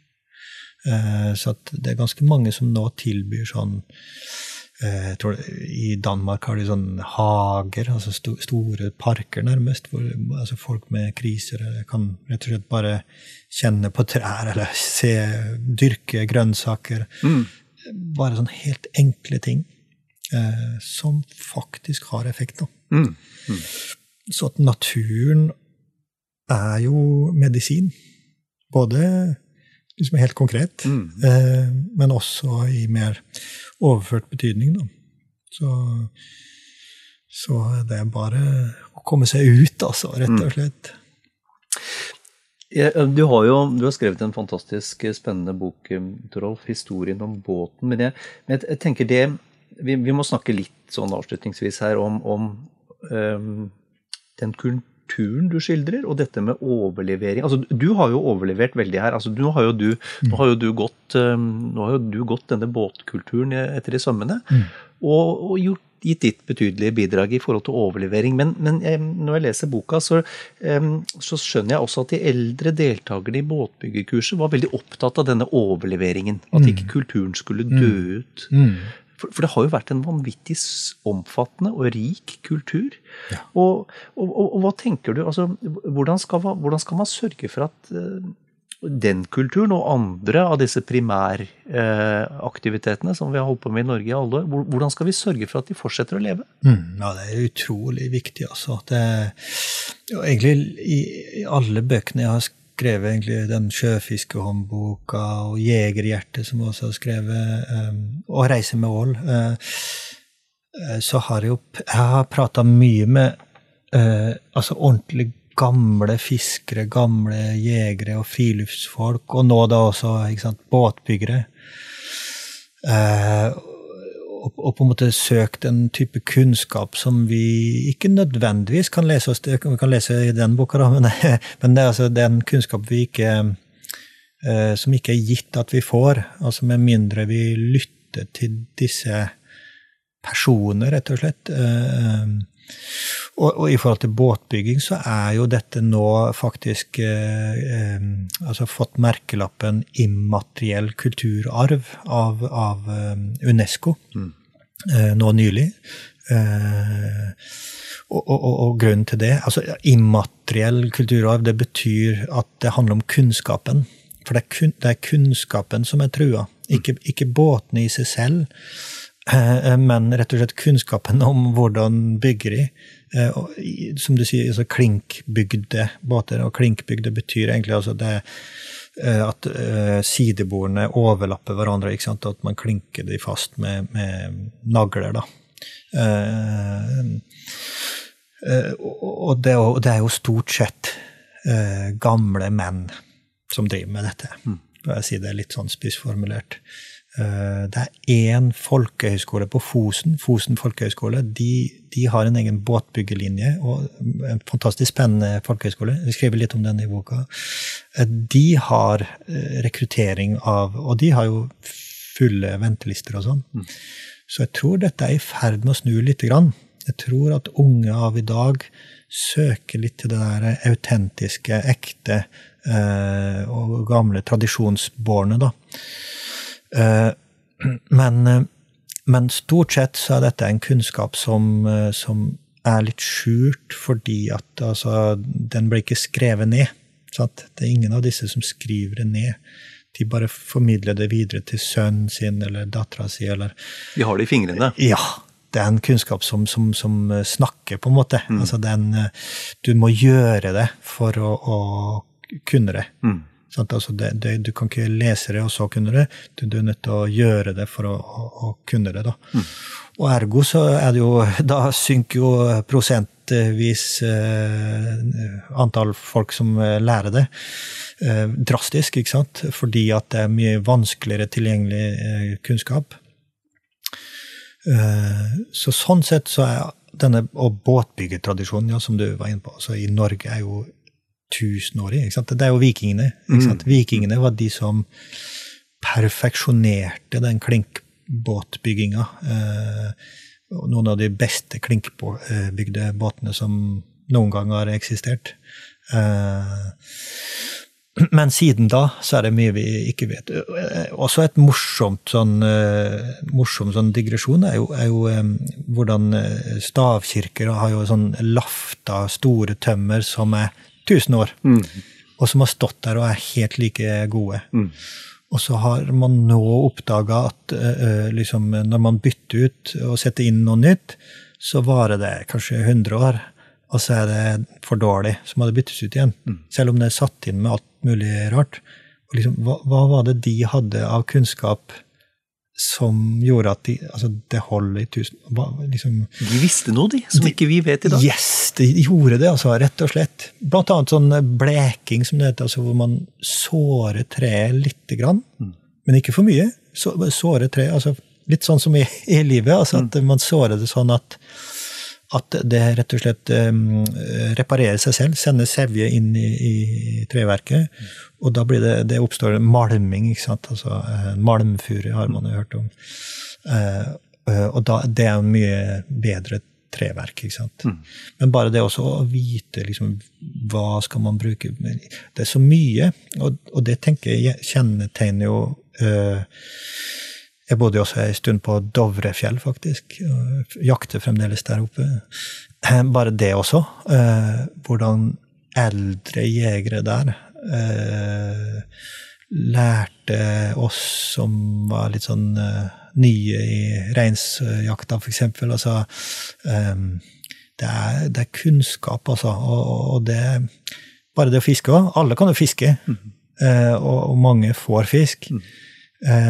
B: Eh, så det er ganske mange som nå tilbyr sånn eh, tror I Danmark har de sånn hager, altså sto, store parker nærmest, hvor altså folk med kriser kan rett og slett bare kjenne på trær eller (laughs) se, dyrke grønnsaker. Mm. Bare sånn helt enkle ting eh, som faktisk har effekt. da. Mm. Mm. Så at naturen er jo medisin. Både liksom helt konkret, mm. eh, men også i mer overført betydning. Da. Så, så det er bare å komme seg ut, altså, rett og mm. slett.
A: Du har jo du har skrevet en fantastisk spennende bok, Torolf, 'Historien om båten'. Men jeg, men jeg tenker det vi, vi, må snakke litt sånn avslutningsvis her om, om um, den kulturen kulturen du skildrer, og dette med overlevering. Altså, du har jo overlevert veldig her. Altså, nå, har jo du, nå, har jo du gått, um, nå har jo du gått denne båtkulturen etter i sømmene. Mm. Og, og gjort, gitt ditt betydelige bidrag i forhold til overlevering. Men, men når jeg leser boka, så, så, skjønner jeg også at de eldre deltakerne i båtbyggerkurset var veldig opptatt av denne overleveringen. At ikke mm. kulturen skulle dø mm. ut. Mm. For, for, det har jo vært en vanvittig omfattende og rik kultur. Ja. Og, og, og, og, hva tenker du? Altså, hvordan, skal, hvordan, skal, man sørge for at uh, den kulturen og andre av disse primæraktivitetene uh, som vi har holdt på med i Norge i alle år, hvordan skal vi sørge for at de fortsetter å leve?
B: Mm, ja, Det er utrolig viktig, altså. Det, egentlig i, i alle bøkene jeg har skrevet egentlig den sjøfiskehåndboka og Jegerhjertet, som også har skrevet, um, og Reise med ål. Uh, så har jeg jo Jeg har prata mye med uh, altså ordentlig gamle fiskere, gamle jegere og friluftsfolk, og nå da også sant, båtbyggere. Uh, og, på en måte søkt en type kunnskap som vi ikke nødvendigvis kan lese oss Vi kan lese i den boka, da, (laughs) men, men det er altså den kunnskap vi ikke uh, Som ikke er gitt at vi får. altså Med mindre vi lytter til disse personer, rett og slett. Og, og, i forhold til båtbygging så er jo dette nå faktisk eh, eh, altså fått merkelappen immateriell kulturarv av, av um, Unesco mm. eh, nå nylig. Eh, og, og, og, grunnen til det altså Immateriell kulturarv det betyr at det handler om kunnskapen. For det er, kun, det er kunnskapen som er trua, ikke, ikke båtene i seg selv. Eh, men rett og slett kunnskapen om hvordan bygger de. Eh, som du sier, altså klinkbygde båter. Og klinkbygde betyr egentlig altså det eh, at sidebordene overlapper hverandre. ikke sant? At man klinker de fast med, med nagler. da. Og det, er jo stort sett gamle menn som driver med dette. Mm. Jeg si det litt sånn spissformulert. Eh, det er én folkehøyskole på Fosen, Fosen folkehøyskole. De, de, har en egen båtbyggelinje, og en fantastisk spennende folkehøyskole. Vi skriver litt om den i boka. Eh, de har eh, rekruttering av Og de har jo fulle ventelister og sånn. Mm. Så jeg tror dette er i ferd med å snu lite grann. Jeg tror at unge av i dag søker litt til det der autentiske, ekte og gamle tradisjonsbårne, da. Eh, (clears throat) men, eh, men, stort sett så er dette en kunnskap som, eh, som er litt skjult fordi at altså, den ble ikke skrevet ned. Sant? Det er ingen av disse som skriver det ned. De bare formidler det videre til sønnen sin eller dattera si. Eller
A: De har det i fingrene?
B: Ja. Det er en kunnskap som, som, som snakker, på en måte. Mm. Altså den, du må gjøre det for å, å kunne det. Mm. Altså det, det, du kan ikke lese det og så kunne det. Du, du er nødt til å gjøre det for å, å, å kunne det. da. Mm. Og ergo så er det jo (laughs) Da synker jo prosentvis eh, antall folk som eh, lærer det, eh, drastisk, ikke sant? Fordi at det er mye vanskeligere tilgjengelig eh, kunnskap. Eh, så sånn sett så er denne og båtbyggetradisjonen ja, som du var inne på, altså i Norge er jo tusenårig. Det er jo vikingene. Mm. Vikingene var de som perfeksjonerte den klinkbåtbygginga. Eh, noen av de beste klinkbygde båtene som noen gang har eksistert. Eh, men siden da så er det mye vi ikke vet. Eh, også et morsomt sånn, morsom sånn digresjon er jo, er jo hvordan stavkirker har jo sånn lafta, store tømmer som er 1000 år, mm. og som har stått der og er helt like gode. Mm. Og så har man nå oppdaga at uh, liksom, når man bytter ut og setter inn noe nytt, så varer det kanskje 100 år, og så er det for dårlig, så må det byttes ut igjen. Mm. Selv om det er satt inn med alt mulig rart. Og liksom, hva, hva var det de hadde av kunnskap som gjorde at de, altså det holder i tusen liksom,
A: De visste noe, de, som de, ikke vi vet i dag?
B: Yes, de gjorde det, altså, rett og slett. Blant annet sånn bleking, som det heter, altså, hvor man sårer treet lite grann, mm. men ikke for mye. Så, såre treet, altså Litt sånn som i, i livet, altså at mm. man sårer det sånn at at det rett og slett um, reparerer seg selv, sender sevje inn i, i treverket. Mm. Og da blir det, det oppstår malming. ikke sant? Altså, uh, Malmfure har man jo hørt om. Uh, uh, og da, det er mye bedre treverk. ikke sant? Mm. Men bare det også å vite liksom, hva skal man bruke Det er så mye, og, og det tenker jeg kjennetegner jo jeg bodde også en stund på Dovrefjell, faktisk. og Jakter fremdeles der oppe. Eh, bare det også. Eh, hvordan eldre jegere der eh, lærte oss som var litt sånn nye i reinsjakta, f.eks. Altså, det, er, det er kunnskap, altså. Og, og det bare det å fiske òg. Alle kan jo fiske, Mm. og, og mange får fisk. Eh,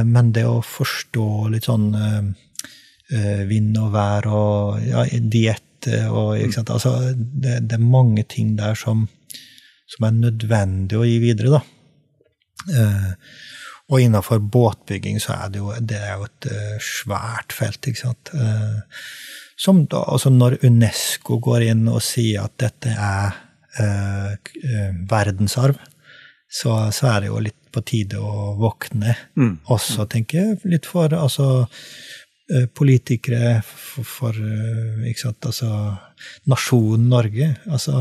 B: men det å forstå litt sånn eh, eh, vind og vær og ja, diett og ikke sant? Altså, det, det er mange ting der som, som er nødvendig å gi videre, da. Eh, og innenfor båtbygging så er det jo, det er jo et eh, svært felt, ikke sant. Eh, som da, altså når UNESCO går inn og sier at dette er eh, eh, verdensarv, så, så, er det jo litt på tide å våkne. Mm. Også, tenker jeg, litt for altså eh, politikere, for, for ikke sant, altså nasjonen Norge. Altså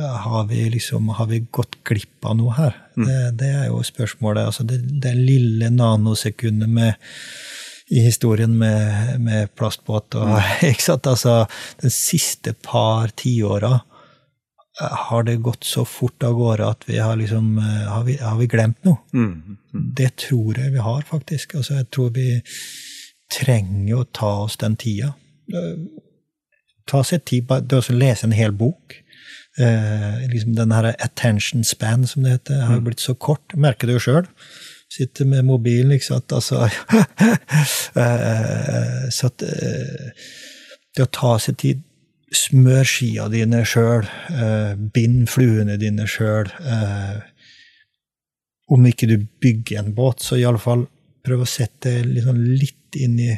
B: har vi, liksom, har vi gått glipp av noe her? Mm. Det, det, er jo spørsmålet. Altså det, det lille nanosekundet med, i historien med, med plastbåt og mm. (laughs) ikke sant? Altså, Den siste par tiåra eh, har det gått så fort av gårde at vi har liksom eh, Har vi, har vi glemt noe? Mm. Mm. Det tror jeg vi har, faktisk. Altså, jeg tror vi trenger å ta oss den tida. Eh, ta seg tid til å lese en hel bok eh, liksom den her attention span, som det heter, har mm. blitt så kort. Merker det jo sjøl. Sitter med mobilen, ikke sant. Altså (laughs) eh, Så at eh, det å ta seg tid Smør skia dine sjøl. Eh, bind fluene dine sjøl. Eh, om ikke du bygger en båt, så iallfall prøv å sette liksom litt inn i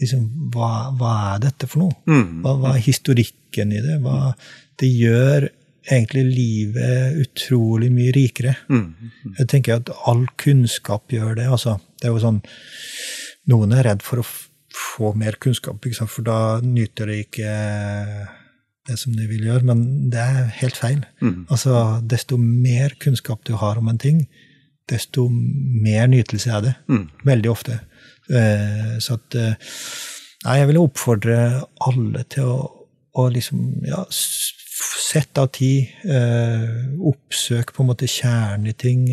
B: liksom, hva, hva, er dette for noe? Mm. Hva, hva, er historikken i det? Hva, det gjør egentlig livet utrolig mye rikere. Mm. Jeg tenker at all kunnskap gjør det. altså. Det er jo sånn, Noen er redd for å få mer kunnskap, for da nyter de ikke det som de vil gjøre. Men det er helt feil. Mm. Altså, Desto mer kunnskap du har om en ting, desto mer nytelse er det. Mm. Veldig ofte. Eh, så at eh, Nei, jeg vil oppfordre alle til å, å liksom ja, sette av tid. Eh, oppsøk på en måte kjernen i ting.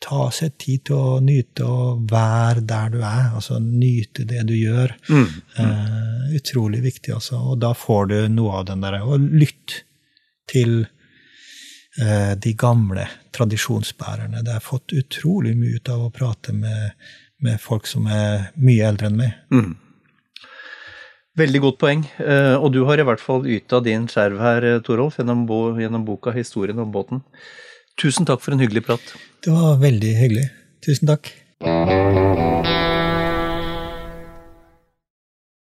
B: Ta seg tid til å nyte å være der du er. Altså nyte det du gjør. Mm, mm. utrolig viktig, altså. Og da får du noe av den derre Og lytt til de gamle tradisjonsbærerne. Det har fått utrolig mye ut av å prate med med folk som er mye eldre enn meg. Mm.
A: Veldig godt poeng. Eh, og du har i hvert fall yta din skjerv her, eh, Torolf, gjennom, bo, gjennom boka 'Historien om båten'. Tusen takk for en hyggelig prat.
B: Det var veldig hyggelig. Tusen takk.